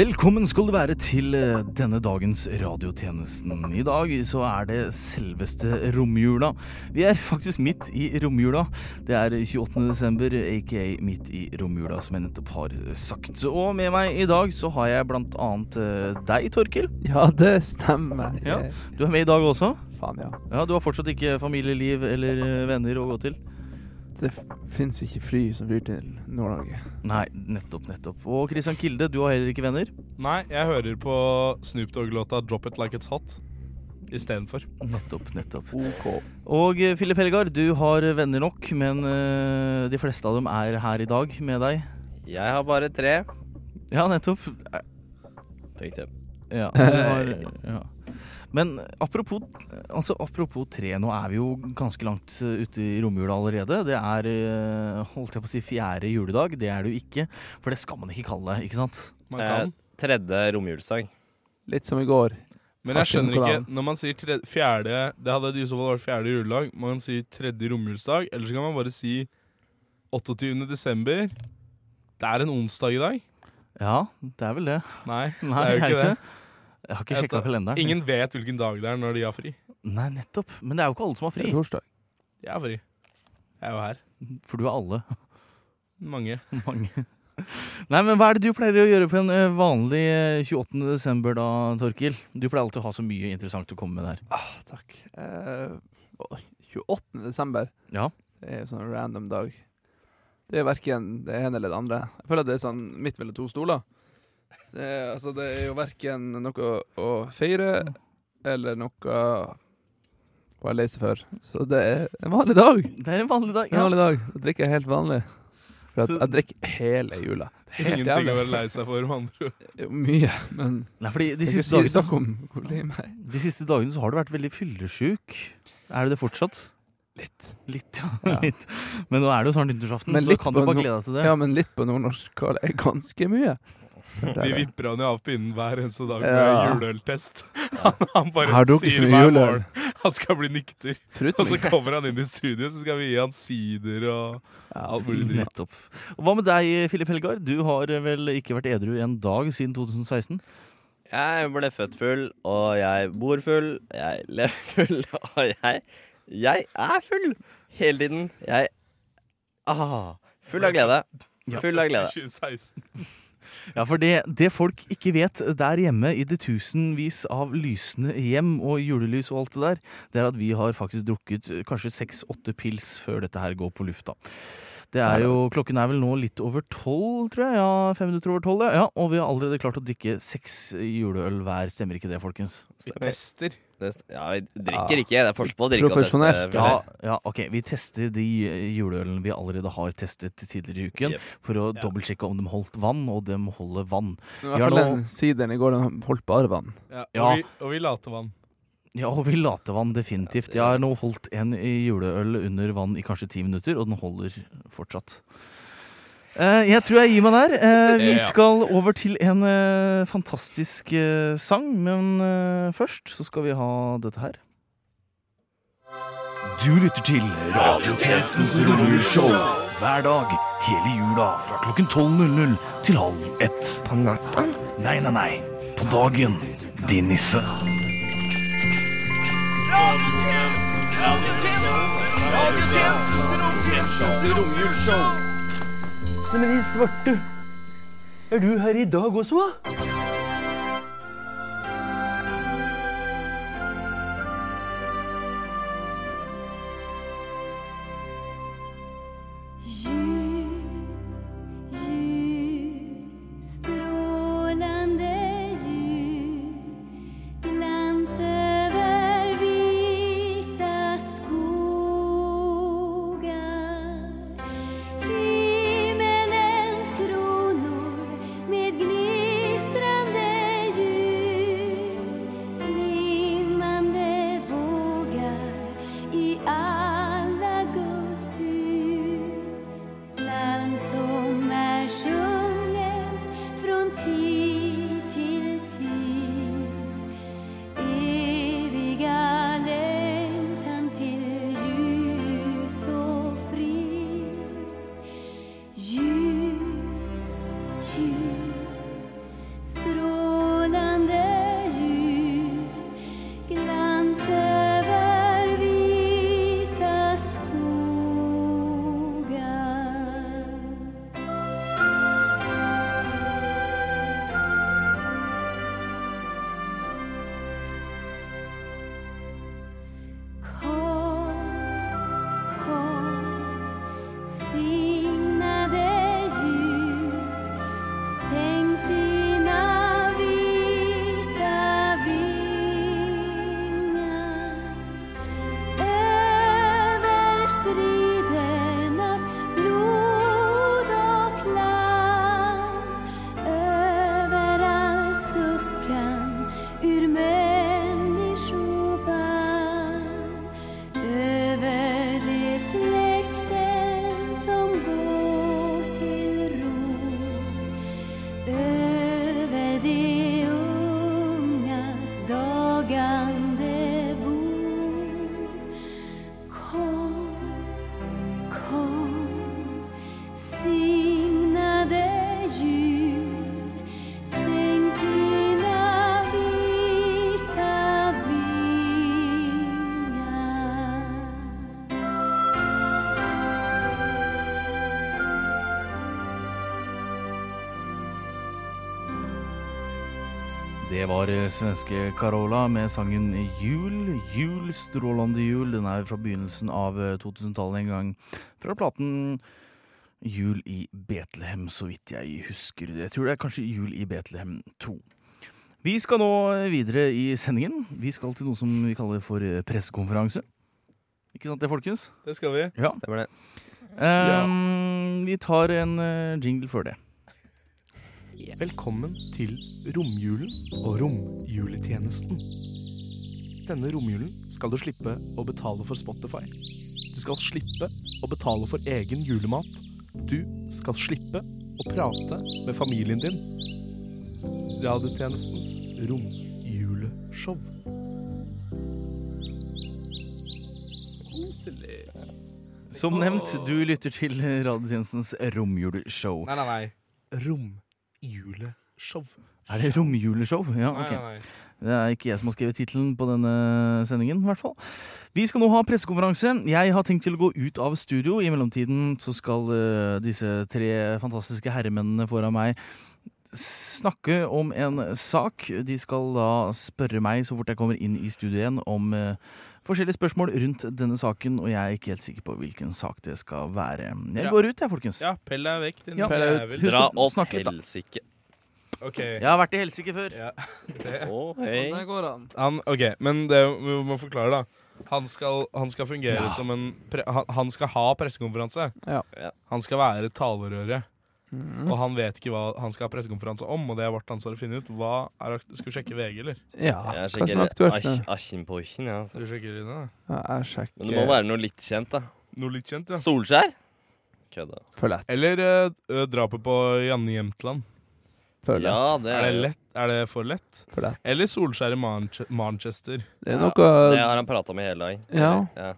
Velkommen skal du være til eh, denne dagens radiotjenesten. I dag så er det selveste romjula. Vi er faktisk midt i romjula. Det er 28. desember, aka midt i romjula, som jeg nettopp har sagt. Og med meg i dag så har jeg blant annet eh, deg, Torkil. Ja, det stemmer. Ja. Du er med i dag også. Faen, ja. Ja, Du har fortsatt ikke familieliv eller eh, venner å gå til? Det fins ikke fly som flyr til Nord-Norge. Nei, nettopp, nettopp. Og Christian Kilde, du har heller ikke venner? Nei, jeg hører på Snoop Dogg-låta 'Drop It Like It's Hot' istedenfor. Nettopp, nettopp. OK. Og Filip Philip Helgar, du har venner nok, men eh, de fleste av dem er her i dag med deg. Jeg har bare tre. Ja, nettopp. Riktig. Ja, du har, ja. Men apropos, altså, apropos tre, nå er vi jo ganske langt eh, ute i romjula allerede. Det er, eh, holdt jeg på å si, fjerde juledag. Det er det jo ikke, for det skal man ikke kalle det, ikke sant? Man Eh, kan. tredje romjulsdag. Litt som i går. Men jeg skjønner ikke Når man sier tredje, fjerde Det hadde i så fall vært fjerde juledag. Man kan si tredje romjulsdag, eller så kan man bare si 28. desember. Det er en onsdag i dag. Ja, det er vel det. Nei, Nei, det er jo ikke det. Jeg har ikke sjekka kalenderen. Ingen vet hvilken dag det er når de har fri. Nei, nettopp. Men det er jo ikke alle som har Det er torsdag. Jeg har fri. Jeg er jo her. For du er alle. Mange. Mange. Nei, men hva er det du pleier å gjøre på en eh, vanlig eh, 28. desember da, Torkil? Du pleier alltid å ha så mye interessant å komme med der. Ah, takk. Eh, 28. desember. Ja. Det er en sånn random dag. Det er verken det ene eller det andre. Jeg føler at det er sånn midt mellom to stoler. Det er, altså, det er jo verken noe å, feire eller noe å være lei seg for. Så det er en vanlig dag. Det er en vanlig dag. En Ja. vanlig dag. Jeg drikker helt vanlig. For at Så- jeg drikker hele jula. Det Helt Ingenting å jævlig. være lei seg for. med andre ord. Jo, Mye, men Nei, fordi de jeg siste, skal ikke si dagene, snakk om hvor lei meg. de siste dagene så har du vært veldig fyllesyk. Er du det fortsatt? Litt. Litt, ja. Ja. litt. Men nå er det jo snart nyttårsaften, Men så litt kan du på bare glede deg til det. Ja, men litt på nordnorsk Det er ganske mye. Vi vipper han jo av pinnen hver eneste dag med Ja. juleøltest. Han, han bare sier hver morgen han skal bli nykter. Og så kommer han inn i studio, så skal vi gi han sider og ja, alt mulig dritt. Nettopp. Og hva med deg, Filip Helgard? Du har vel ikke vært edru en dag siden 2016? Jeg ble født full, og jeg bor full. Jeg lever full, og jeg Jeg er full hele tiden. Jeg ah, Full av glede. Full av glede. 2016. Ja, for det, det folk ikke vet der hjemme i det tusenvis av lysende hjem og julelys og alt det der, det er at vi har faktisk drukket eh, kanskje seks-åtte pils før dette her går på lufta. Det er jo, Klokken er vel nå litt over tolv, tror jeg. Ja, Fem minutter over tolv, ja. ja. Og vi har allerede klart å drikke seks juleøl hver. Stemmer ikke det, folkens? Vi tester. Ja, vi drikker ikke. Det er forskjell på å drikke og teste. Ja, ja, ok. Vi tester de juleølene vi allerede har testet tidligere i uken, yep. for å Ja. dobbeltsjekke om de holdt vann, og de holder vann. I hvert fall den sideren i går, den holdt bare vann. Ja, og, Ja. Vi, og vi later vann. Ja, og vi later vann definitivt. Jeg har nå holdt en juleøl under vann i kanskje ti minutter, og den holder fortsatt. Eh, jeg tror jeg gir meg der. Eh, vi skal over til en eh, fantastisk sang, men først så skal vi ha dette her. Du lytter til Radiotjenestens romjulsshow hver dag hele jula fra klokken 12.00 til halv ett. På natta? Nei, nei, nei. På dagen, din nisse. Nei, men i svarte, er du her i dag også, hva? Det var eh, svenske Carola med sangen Jul. Jul, strålende jul. Den er fra begynnelsen av eh, 2000-tallet en gang. Fra platen Jul i Betlehem, så vidt jeg husker. Jeg tror det er kanskje Jul i Betlehem 2. Vi skal nå videre i sendingen. Vi skal til noe som vi kaller for eh, pressekonferanse. Ikke sant det, folkens? Det skal vi. Ja. Stemmer det. Ehm, vi tar en eh, jingle før det. Velkommen til romjulen og romjuletjenesten. Denne romjulen skal du slippe å betale for Spotify. Du skal slippe å betale for egen julemat. Du skal slippe å prate med familien din. Radiotjenestens romjuleshow. Koselig. Som nevnt, du lytter til radiotjenestens romjuleshow. Nei, nei, nei. Romjuleshow. Er det romjuleshow? Ja, ok. nei, nei. Det er ikke jeg som har skrevet tittelen på denne sendingen, i hvert fall. Vi skal nå ha pressekonferanse. Jeg har tenkt til å gå ut av studio. I mellomtiden så skal uh, disse tre fantastiske herremennene foran meg snakke om en sak. De skal da spørre meg så fort jeg kommer inn i studio igjen om eh, forskjellige spørsmål rundt denne saken, og jeg er ikke helt sikker på hvilken sak det skal være. Jeg går ut, jeg, folkens. Ja, pell deg vekk, din Ja. Pell deg ut. Husk Dra opp snakke helsike. Okay. Jeg har vært i helsike før. Ja, det. Å, hey. der går han. Han, ok, men det vi må forklare, da. Han skal, han skal fungere som en pre, han, han skal ha pressekonferanse. Ja. Ja. Han skal være talerøret. Mhm. Og han vet ikke hva han skal ha pressekonferanse om, og det er vårt ansvar å finne ut. Hva er, Skal vi sjekke VG, eller? Ja, Jeg hva som er sjekker Asjenpochen, ja. Du sjekker sjekke da? Ja, jeg sjekker Men det må være noe litt kjent, da. Noe litt kjent, ja. Solskjær? Kødda. for lett. Eller uh, drapet på Janne Jemtland. For lett. Ja, det Er er det lett? Er det for lett? For lett. Eller Solskjær i Manche Manchester. Det er Ja, Det har han prata med hele dagen. Ja. ja.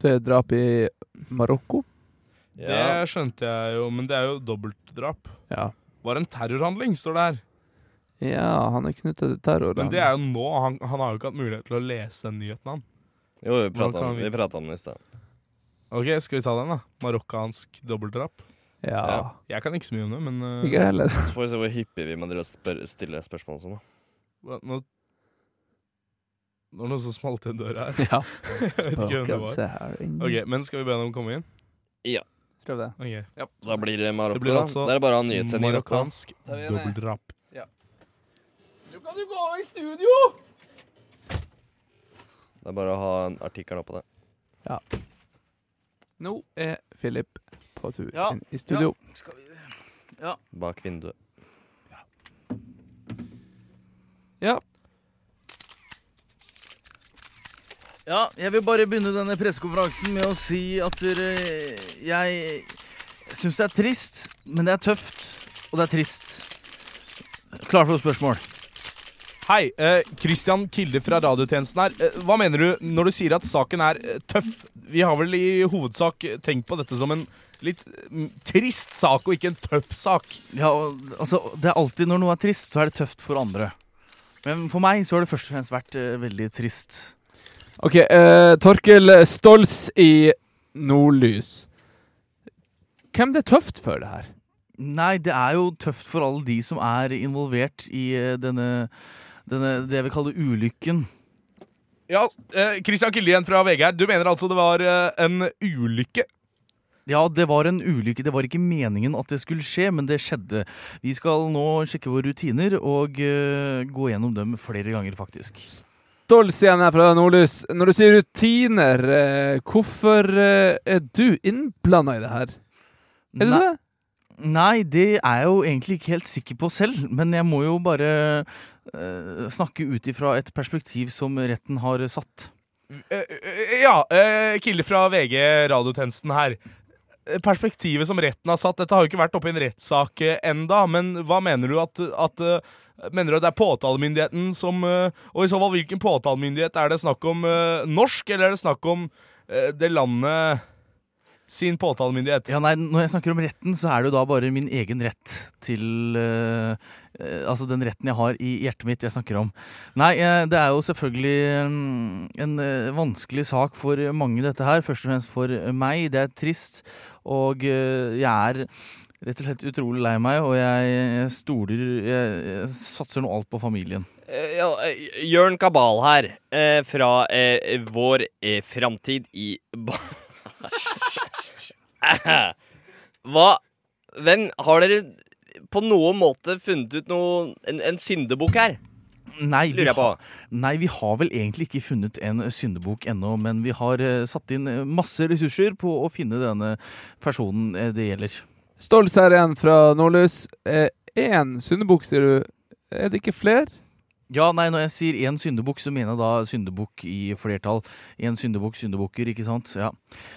Det er drap i Marokko. Ja. Det skjønte jeg jo, men det er jo dobbeltdrap. Ja. Var en terrorhandling, står det her. Ja, han er knyttet til terror. Men det er jo nå. Han, han har jo ikke hatt mulighet til å lese den nyheten, han. Jo, vi prata om, vi- om det i stad. Ok, skal vi ta den, da? Marokkansk dobbeltdrap. Ja. Ja. Jeg kan ikke så mye om det, men uh, Ikke heller. Så får vi se hvor hyppig vi må spør, stille spørsmål og sånn. da. nå Nå det noe som smalt i en dør her. Ja. Jeg vet ikke hvem det var. Ok, Men skal vi be dem komme inn? Skrev det. Ok. Da blir det Marokko. Det blir altså Da er bare å ha nyhetssending. Marokkansk dobbeltdrap. Nå kan du gå i studio! Det er bare å ha en artikkel oppå det. Nå er Philip på tur Ja. inn i studio. Skal vi Bak vinduet. Ja. Ja, jeg vil bare begynne denne pressekonferansen med å si at dere, jeg syns det er trist, men det er tøft, og det er trist. Klar for spørsmål. Hei, eh, Christian Kilde fra radiotjenesten her. Eh, hva mener du når du sier at saken er eh, tøff? Vi har vel i hovedsak tenkt på dette som en litt mm, trist sak, og ikke en tøff sak. Ja, og, altså, det er alltid når noe er trist, så er det tøft for andre. Men for meg så har det først og fremst vært eh, veldig trist. OK, Uh, Torkel Stolz i Nordlys. Hvem det er tøft for, det her? Nei, det er jo tøft for alle de som er involvert i eh, denne, denne det jeg vil kalle ulykken. Ja, eh, Christian Kilde fra VG her. Du mener altså det var eh, en ulykke? Ja, det var en ulykke. Det var ikke meningen at det skulle skje, men det skjedde. Vi skal nå sjekke våre rutiner og eh, gå gjennom dem flere ganger, faktisk. Stolz igjen her fra Nordlys. Når du sier rutiner, eh, hvorfor eh, er du innblanda i det her? Er du det? nei, det er jeg jo egentlig ikke helt sikker på selv, men jeg må jo bare uh, snakke ut ifra et perspektiv som retten har satt. Ja, uh, Kilde fra VG radiotjenesten her. Perspektivet som retten har satt Dette har jo ikke vært oppe i en rettssak enda, men hva mener du at, at Mener du at det er påtalemyndigheten som eh, Og i så fall, hvilken påtalemyndighet? Er det snakk om eh, norsk, eller er det snakk om eh, det landet sin påtalemyndighet? Ja, nei, Når jeg snakker om retten, så er det jo da bare min egen rett til uh, Altså den retten jeg har i hjertet mitt jeg snakker om. Nei, det er jo selvfølgelig mm, en vanskelig sak for mange, dette her. Først og fremst for meg. Det er trist, og jeg er rett og slett utrolig lei meg, og jeg stoler Jeg, jeg satser nå alt på familien. Eh, ja, eh, Jørn Kabal her, eh, fra eh, vår eh, framtid i. Hva Hvem Har dere på noen måte funnet ut noe En, en syndebukk her? Nei, vi har, nei, vi har vel egentlig ikke funnet en syndebukk ennå, men vi har eh, satt inn masse ressurser på å finne denne personen det gjelder. Stoltserien fra Nordlys. Én syndebukk, sier du. Er det ikke flere? Ja, nei, når jeg sier én syndebukk, så mener jeg da syndebukk i flertall. En syndebukk, syndebukker, ikke sant? Ja.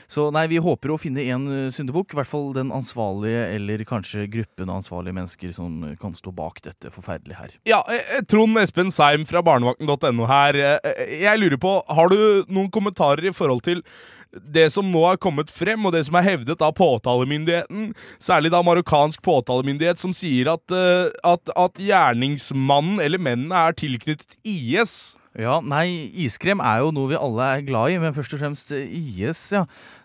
Så nei, vi håper å finne en eh, syndebukk, i hvert fall den ansvarlige, eller kanskje gruppen av ansvarlige mennesker som eh, kan stå bak dette forferdelige her. Ja, eh, Trond Espen Seim fra barnevakten.no her. Eh, Jeg lurer på, har du noen kommentarer i forhold til det som nå har kommet frem, og det som er hevdet av påtalemyndigheten, særlig da marokkansk påtalemyndighet, som sier at, eh, at, at gjerningsmannen eller mennene er tilknyttet IS? Ja, nei, iskrem er jo noe vi alle er glad i, men først og fremst eh, IS, ja.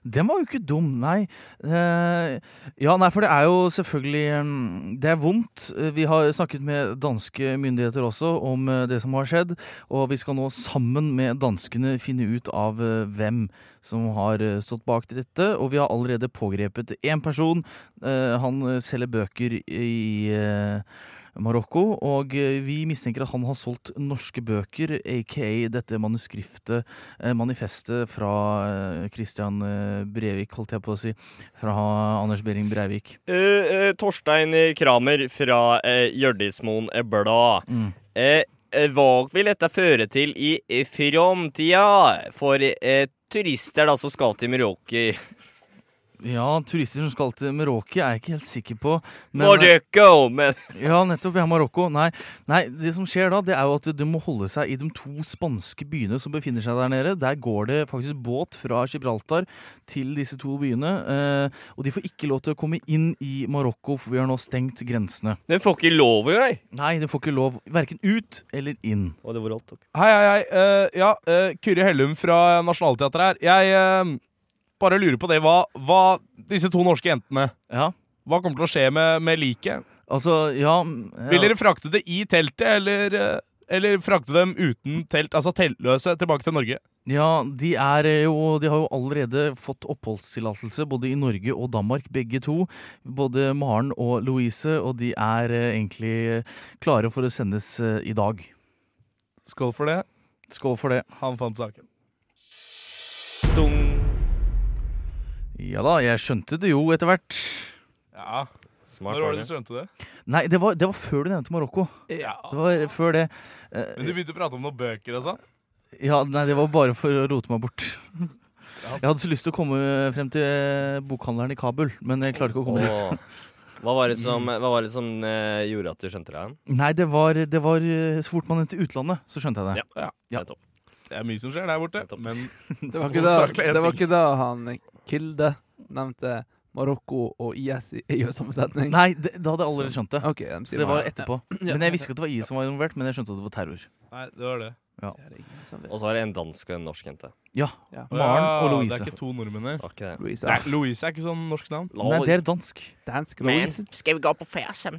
Den var jo ikke dum, nei. Eh, ja, nei, for det er jo selvfølgelig mm, Det er vondt. Eh, Vi har snakket med danske myndigheter også om eh, det som har skjedd, og vi skal nå sammen med danskene finne ut av hvem som har stått bak dette, og vi har allerede pågrepet én person. Eh, Han selger bøker i eh, Marokko, og eh, vi mistenker at han har solgt norske bøker, aka dette manuskriftet, eh, manifestet fra eh, Christian Brevik, holdt jeg på å si, fra Anders Behring Breivik. Eh, eh, Torstein Kramer fra eh, Hjørdismoen Blad. Mm. Eh, hva vil dette føre til i framtida for turister da som skal til Marokko? Ja, turister som skal til Marokko er jeg ikke helt sikker på. Men, eh, Marokko! Men ja, nettopp. Ja, Marokko. Nei, nei, det som skjer da, det er jo at du må holde seg i de to spanske byene som befinner seg der nede. Der går det faktisk båt fra Gibraltar til disse to byene. Eh, og de får ikke lov til å komme inn i Marokko, for vi har nå stengt grensene. den får ikke lov å gjøre. Nei, det får ikke lov verken ut eller inn. Og det var alt, ok. Hei, hei, hei. Uh, ja, uh, Kyrre Hellum fra Nationaltheatret her. Jeg eh, bare lurer på det. Hva, hva disse to norske jentene Ja, Hva kommer til å skje med, med liket? altså, ja, ja. Vil dere frakte det i teltet, eller, eh, eller frakte dem uten telt, altså teltløse, tilbake til Norge? Ja, de er jo De har jo allerede fått oppholdstillatelse både i Norge og Danmark, begge to. Både Maren og Louise, og de er eh, egentlig klare for å sendes eh, i dag. Skål for det. Skål for det. Han fant saken. Dung. Ja da, jeg skjønte det jo etter hvert. Ja, Smart Når var det det. du skjønte det? Nei, det var, det var før du nevnte Marokko. Ja. Det var før det. Eh, Men du begynte å prate om noen bøker og sånn? Ja, nei, det var bare for å rote meg bort. Jeg hadde så lyst til å komme frem til bokhandleren i Kabul, men jeg klarte ikke å komme dit. Hva var det som, hva var det som eh, gjorde at du skjønte det? Nei, det var, det var eh, Så fort man nevnte utlandet, så skjønte jeg det. Ja. Ja. topp Det er mye som skjer der borte. Men Det var ikke da, det var ikke da han Kilde nevnte Marokko og IS i, i samme setning? Nei, det, da hadde jeg allerede skjønt det. Okay, de Så det var etterpå. Ja. Men jeg visste ikke at det var IS som var involvert, men jeg skjønte at det var terror. nei, det var det. Er vet. Og så er det en dansk og en norsk jente. Ja. Ja. Maren og Louise. Det er ikke to nordmenn her. Louise. Nei, Louise er ikke sånn norsk navn. Nei, det er dansk. Dansk Men skal vi gå på fersen?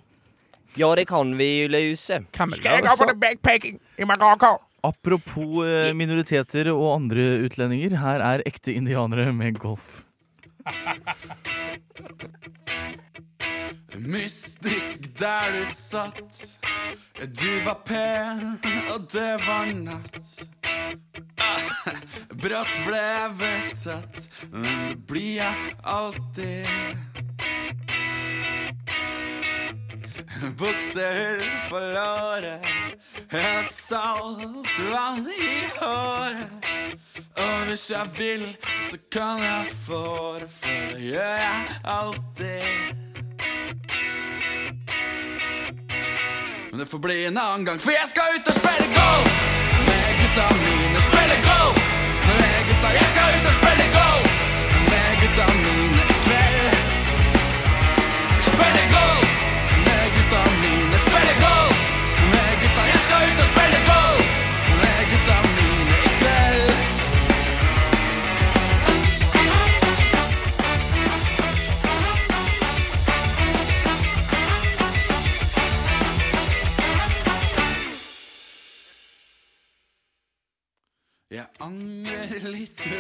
Ja, det kan vi, Louise. Skal vi gå på the backpacking i Marokko? Apropos eh, minoriteter og andre utlendinger, her er ekte indianere med golf. Mystisk der du satt. Du var pen, og det var natt. Ah, Brått ble jeg vedtatt, men det blir jeg alltid. Buksehull på låret, jeg har saltvann i håret. Og hvis jeg vil, så kan jeg få det, for det gjør jeg alltid. Men det får bli en annen gang, for jeg skal ut og spille golf med gutta mine. Spille golf med gutta. Jeg skal ut og spille golf med gutta mine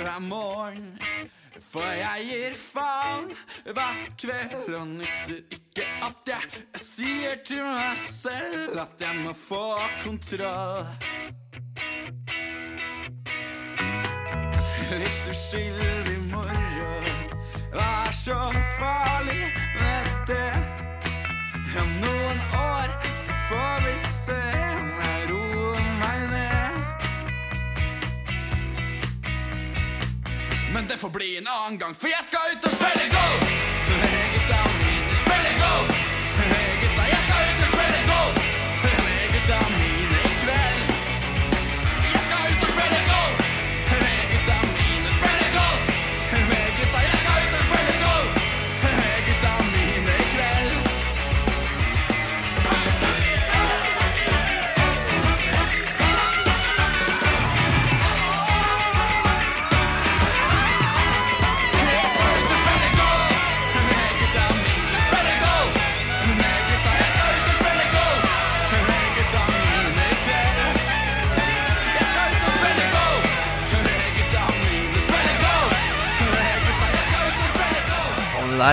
er morgen. For jeg gir faen hver kveld og nytter ikke at jeg, jeg sier til meg selv at jeg må få kontroll. Litt uskyldig moro. Hva er så farlig med det? Om noen år så får vi se det får bli en annen gang, for jeg skal ut og spille golf!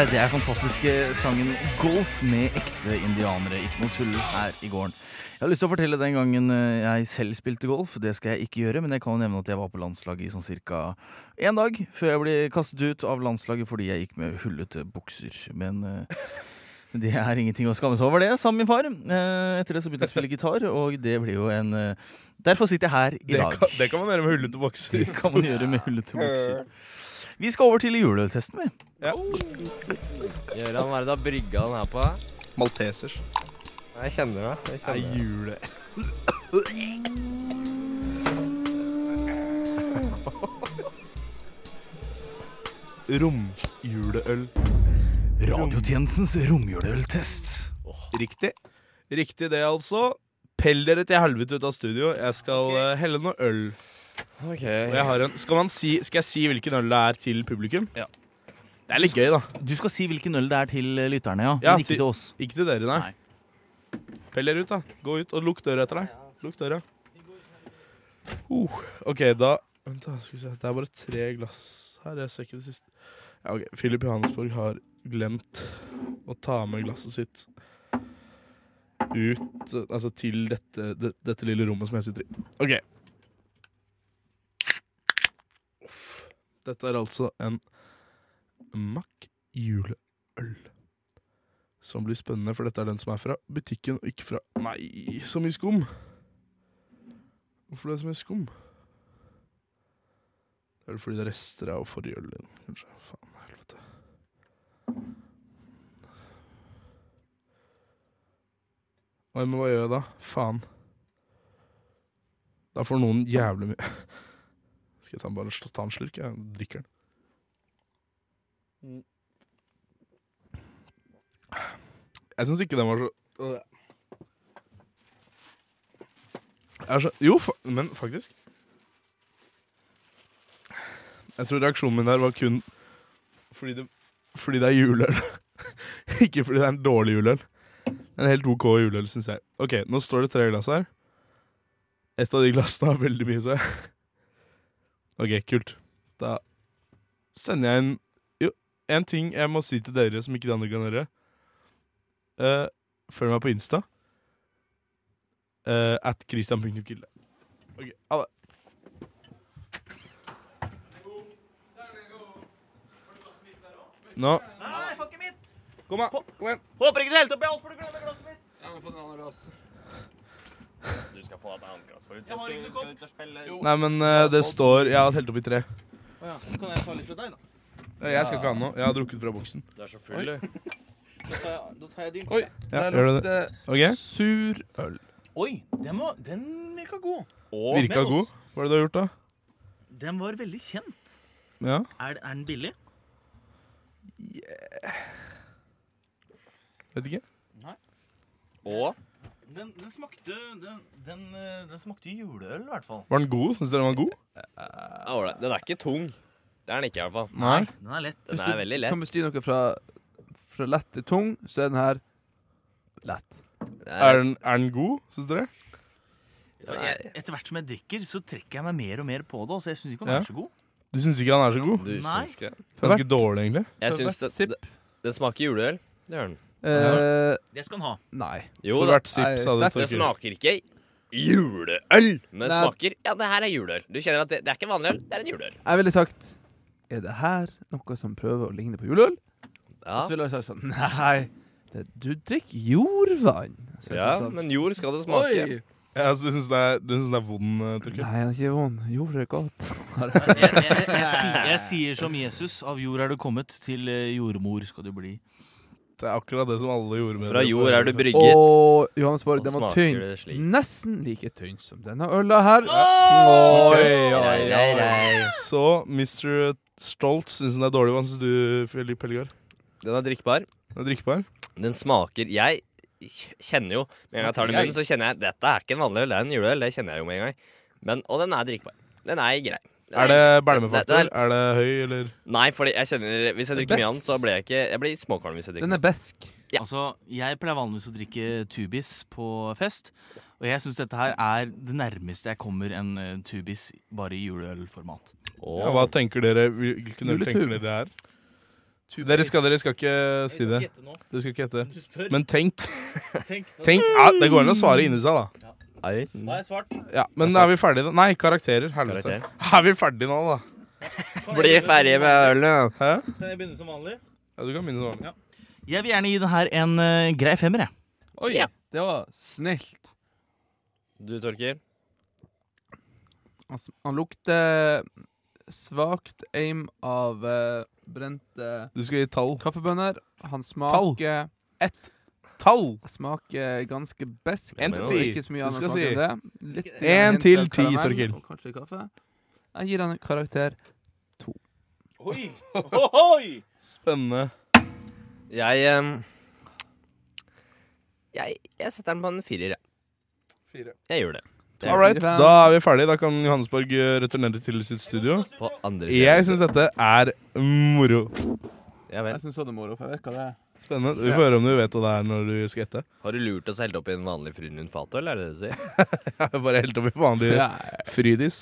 Der, det er fantastiske sangen Golf med ekte indianere. Ikke noe tull her i gården. Jeg har lyst til å fortelle den gangen eh, jeg selv spilte golf. Det skal jeg ikke gjøre, men jeg kan jo nevne at jeg var på landslaget i sånn cirka én dag før jeg ble kastet ut av landslaget fordi jeg gikk med hullete bukser. Men eh, det er ingenting å skamme seg over, det, sa min far. Eh, Etter det så begynte jeg å spille gitar, og det blir jo en Derfor sitter jeg her i Det dag. kan, det kan man gjøre med hullete bukser. Det kan man gjøre med hullete bukser. Vi skal over til juleøltesten, vi. Gøran, hva er det du har brygga den her på? Maltesers. Jeg kjenner det. Jeg Det er kjenner det. jule... Romjuleøl. Radiotjenestens romjuleøltest. Riktig. Riktig det, altså. Pell dere til helvete ut av studio. Jeg skal eh, helle noe øl. Ok. Og jeg har en, skal, man si, skal jeg si hvilken øl det er til publikum? Ja. Det er litt gøy, da. Du skal si hvilken øl det er til eh, lytterne, ja. Ja, men ikke til- til oss. Ikke til dere, nei. Pell dere ut, da. Gå ut og lukk døra etter deg. Lukk døra. Uh, OK, da Vent, da. Skal vi se. Det er bare tre glass her. Jeg ser ikke det siste. Ja, ok. Philip Johannesborg har glemt å ta med glasset sitt ut eh, Altså til dette, det, dette lille rommet som jeg sitter i. OK. Dette er altså en Mack juleøl. Som blir spennende, for dette er den som er fra butikken, og ikke fra Nei, så mye skum! Hvorfor det så mye skum? Det er vel fordi det er rester av forrige øl din, kanskje. Faen, helvete. Oi, men hva gjør jeg da? Faen. Da får noen jævlig mye Skal jeg bare ta en slurk? Jeg drikker den. Jeg syns ikke den var så Jeg så Jo, fa men faktisk Jeg tror reaksjonen min der var kun fordi det, fordi det er juleøl. ikke fordi det er en dårlig juleøl. En helt OK juleøl, syns jeg. OK, nå står det tre glass her. Et av de glassene har veldig mye, så OK, kult. Da sender jeg en Jo, en ting jeg må si til dere som ikke de andre kan gjøre. Uh, følg meg på Insta. Uh, at Christian.kilde. Ok, ha det. Nå Kom, da. Kom igjen. Håper ikke du helte oppi alt, for du glemmer glasset mitt. Jeg må få en annen glass. Du skal få et annet glass for ikke ut og spille. Nei, men eh, det står Jeg har telt opp i tre. Å ja, Kan jeg ta litt fra deg, da? Eh, Jeg skal ikke ha noe. Jeg har drukket fra boksen. Du er så full, du. Da tar jeg, da tar jeg din. Oi, Ja, der gjør du lukter Ok? surøl. Oi, den, var, den virka god. Og Virka med god. oss. Hva er det du har gjort, da? Den var veldig kjent. Ja. Er, er den billig? Vet ikke. Og Den, den smakte den, den, eh, den smakte juleøl, i hvert fall. Var den god? Syns dere den var god? Ålreit. Den er ikke tung. Det er den ikke, i hvert fall. Nei. Den er lett. Den er veldig lett. Kan beskrive noe fra, fra lett til tung, så er den her lett. Er den, er den god, syns dere? Ja, jeg, etter hvert som jeg drikker, så trekker jeg meg mer og mer på det. Så jeg syns ikke den Ja. er så god. Du syns ikke han er så god? Du Nei. Ganske dårlig, egentlig. Jeg syns det, det, det smaker juleøl. Det gjør den. Eh, Det skal han ha. nei. Jo For hvert sips du. Det smaker ikke juleøl, men det Nei. smaker Ja, det her er juleøl. Du kjenner at det, det er ikke vanlig øl, det er en juleøl. Jeg ville sagt Er det her noe som prøver å ligne på juleøl? Ja, Så ville jeg sagt sånn Nei, det, du drikker jordvann. Så ja sånn, men jord skal det smake. Oi! Ja, så du syns det, er- det er vond, eh, Nei, det er ikke vond. Jord er godt. Jeg, jeg, jeg, jeg sier som Jesus, av jord er du kommet, til eh, jordmor skal du bli. Det er akkurat det som alle gjorde med Fra det. jord er du brygget. Og Johannesborg, Borg, den var tynn. Nesten like tynn som denne øla her. Oh! Oi, oi, oi. Så Mr. Stolt syns den er dårlig. Hva syns du, Filip Helgar? Den er drikkbar. Den er drikkbar? Den smaker Jeg kjenner jo Med en gang jeg tar den i munnen, så kjenner jeg dette er ikke en vanlig øl, det er en juleøl. Det kjenner jeg jo med en gang. Men, og den er drikkbar. Den er grei. Er det belmefaktor? er- Er det høy, eller? Nei, for jeg kjenner Hvis jeg drikker mye annet, så blir jeg ikke Jeg blir småkvalm hvis jeg drikker Den er besk. Ja. Altså, Jeg pleier vanligvis å drikke tubis på fest. Og jeg syns dette her er det nærmeste jeg kommer en eh, tubis bare i juleølformat. Oh. Ja, hva tenker dere? Hvilken øl tenker dere det er? Dere skal, dere skal ikke si det. Dere skal ikke gjette. Men tenk. tenk ja, Det går an å svare inni seg, da. Har jeg svart. Ja, Men er vi ferdige da? Nei, karakterer. Helvete. Karakter. Er vi ferdige nå, da? Bli ferdig med ølet. Hæ? Kan jeg begynne som vanlig? Ja, du kan begynne som vanlig. Jeg vil gjerne gi den her en eh, grei femmer, jeg. Oi, Ja. det var snilt. Du, Torkil? Han, s- han lukter svakt aim av eh, brente Du skal gi tall. kaffebønner. Han smaker Ett tall! Smaker ganske besk. En til ti. Ikke så mye Du annet skal smak si. enn det. Litt En til ti, Torkil. Kanskje kaffe. Jeg gir den en karakter. Oi! Spennende. Jeg um, jeg, jeg setter den på en firer, jeg. Fire. Jeg gjør det. Det All right, da er vi ferdige. Da kan Johannesborg eh, returnere til sitt studio. På andre Jeg syns dette er moro. Ja vel. Jeg syns også det er moro, for jeg vet hva det er. Spennende. Vi får høre om du vet hva det er når du skal gjette. Har du lurt oss helt opp i en vanlig Frynlund fatøl, er det det du sier? Bare helt oppi vanlig Ja, frydis.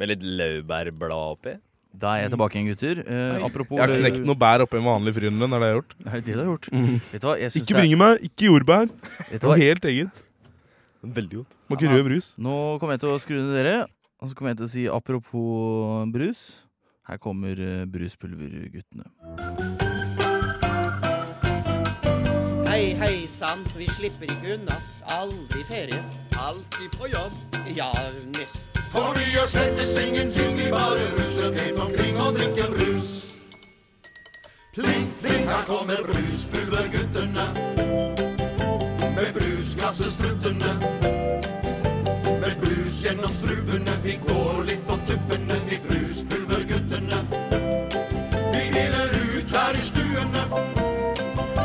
Med litt laurbærblad oppi? Da er jeg tilbake igjen, gutter. Eh, apropos Jeg har knekt noe bær oppi en vanlig Frynlund. Er det jeg har gjort? Nei, det det du har gjort? Vet du hva? Jeg synes Ikke bringebær, ikke jordbær. det er, vet du helt eget. Veldig godt. Må ikke rød brus. Nå kommer jeg til å skru ned dere, og så kommer jeg til å si apropos brus. Her kommer eh, bruspulverguttene. Hei vi slipper ikke unna. Aldri ferie. Alltid på jobb. Ja, nesten. For vi gjør slettes ingenting, vi bare rusler pent omkring og drikker brus. Pling, pling, her kommer bruspulverguttene. Med brusglasset spruttende. Med brus gjennom strupene, vi går litt på tuppene, vi bruspulverguttene. Vi hviler ut her i stuene,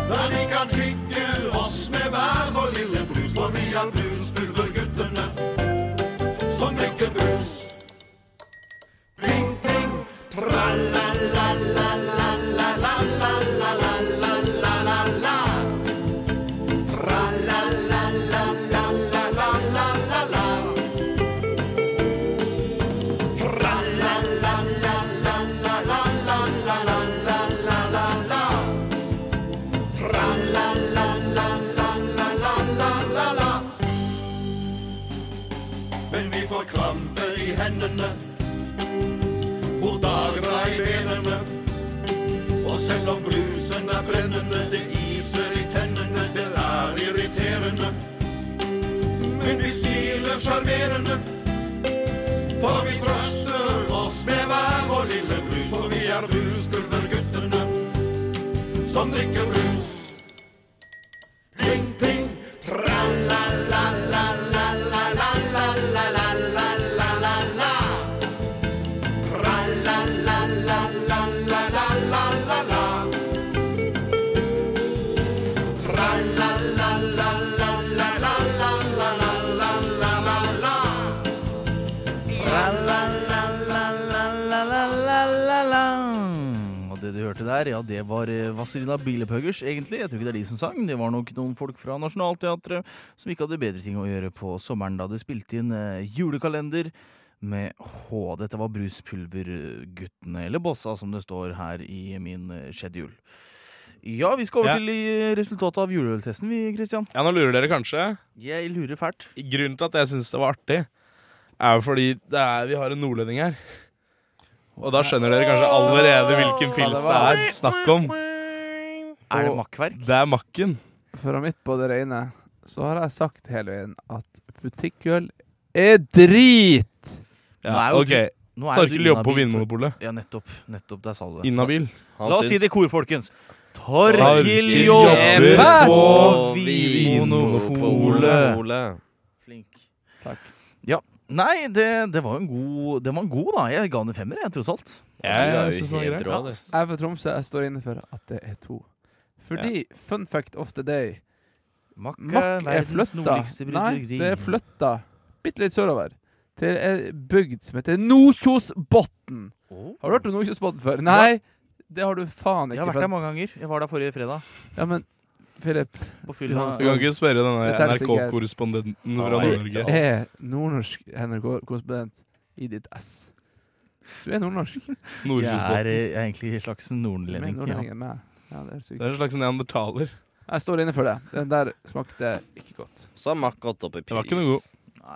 der vi kan hygge selv om brusen er brennende Det iser i tennene Det er irriterende. Men vi smiler sjarmerende For vi trøster oss med hver vår lille brus For vi er bruspulverguttene Som drikker brus ja, det var eh, Vazelina Bilepuggers, egentlig. Jeg tror ikke det er de som sang. Det var nok noen folk fra Nationaltheatret som ikke hadde bedre ting å gjøre på sommeren da de spilte inn eh, julekalender. med H. Dette var Bruspulverguttene, eller Bossa som det står her i min eh, schedule. Ja, vi skal over Ja. til resultatet av juleøltesten, vi, Christian. Ja, nå lurer dere kanskje. Jeg lurer fælt. Grunnen til at jeg syns det var artig, er jo fordi er, vi har en nordlending her. Og da skjønner dere kanskje allerede hvilken pils det er snakk om. Er det makkverk? Det er Makken. For å midt på det rene så har jeg sagt hele veien at butikkøl er drit! Nå er jo OK. er Torkil jobber på Vinmonopolet. Ja, nettopp. Nettopp, der sa du det. Inhabil. La oss si det i kor, folkens. Torkil jobber på. Vinmonopolet. Flink. Takk. Ja. Nei, det, det var en god Det var en god, da. Jeg ga den en femmer, jeg, tross alt. Jeg, er Jeg jo syns den var rå, det. Jeg er fra Tromsø, jeg står inne for at det er to. Fordi, fun fact of the day Mack er flytta Nei, det er flytta bitte litt sørover. Til ei bygd som heter Nordkjosbotn. Oh. Har du hørt om Nordkjosbotn før? Nei, det har du faen ikke. Jeg har vært der mange ganger. Jeg var der forrige fredag. Ja, men Philip, På fylla. Du kan ikke spørre denne NRK-korrespondenten fra. Nord-Norge. du er nordnorsk NRK-korrespondent i ditt ass. Du er nordnorsk. Jeg er, jeg er egentlig en slags nordlending. Ja. Ja, det er Det er en slags neandertaler. Jeg står inne for det. Den der smakte ikke godt. Mack gått opp i pris. Det var ikke noe god.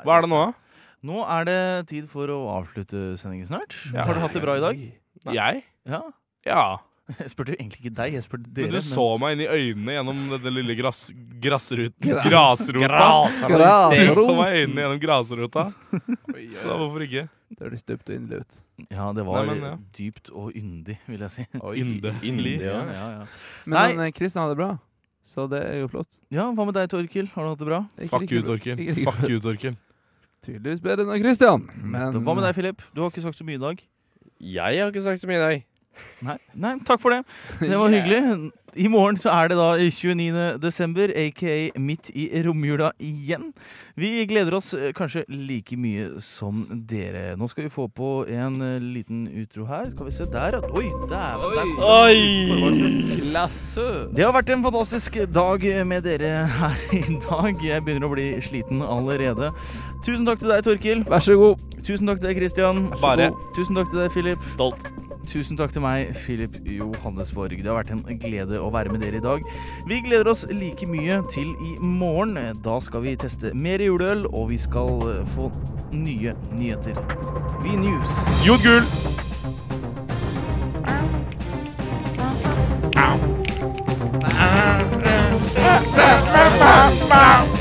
Hva er det nå, da? Nå er det tid for å avslutte sendingen snart. Ja. Har du hatt det bra i dag? Nei. Jeg? Ja. Ja. Jeg spurte jo egentlig ikke deg, jeg spurte dere. Men du så meg inn i øynene gjennom denne lille grass, grassruten. Gras- Grasrota. Du så meg i øynene gjennom grasrota. Så hvorfor ikke? Det høres dypt og inderlig ut. Ja, det var Nei, men, ja. dypt og yndig, vil jeg si. Ynde. Yndig, Ja, ja. ja, ja. Men Nei. han, eh, Kristian hadde det bra, så det er jo flott. ja, hva med deg, Torkil? Har du hatt det bra? Fuck you, Torkil. Fuck you, Torkil. Tydeligvis bedre enn Kristian. Men Hva med deg, Philip? Du har ikke sagt så mye i dag. Jeg har ikke sagt så mye i dag. Nei, Nei takk for det. Det var hyggelig. I morgen så er det da 29. desember, aka midt i romjula igjen. Vi gleder oss eh, kanskje like mye som dere. Nå skal vi få på en eh, liten utro her. Skal vi se der. Oi, der, der Oi! Det har vært en fantastisk dag med dere her i dag. Jeg begynner å bli sliten allerede. Tusen takk til deg, Torkil. Vær så god. Tusen takk til deg, Christian. Bare. Tusen takk til deg, Philip. Stolt. Tusen takk til meg, Philip Johannesborg. Det har vært en glede å være med dere i dag. Vi gleder oss like mye til i morgen. Da skal vi teste mer juleøl, og vi skal få nye nyheter. V-News. Jon Gull. Wow.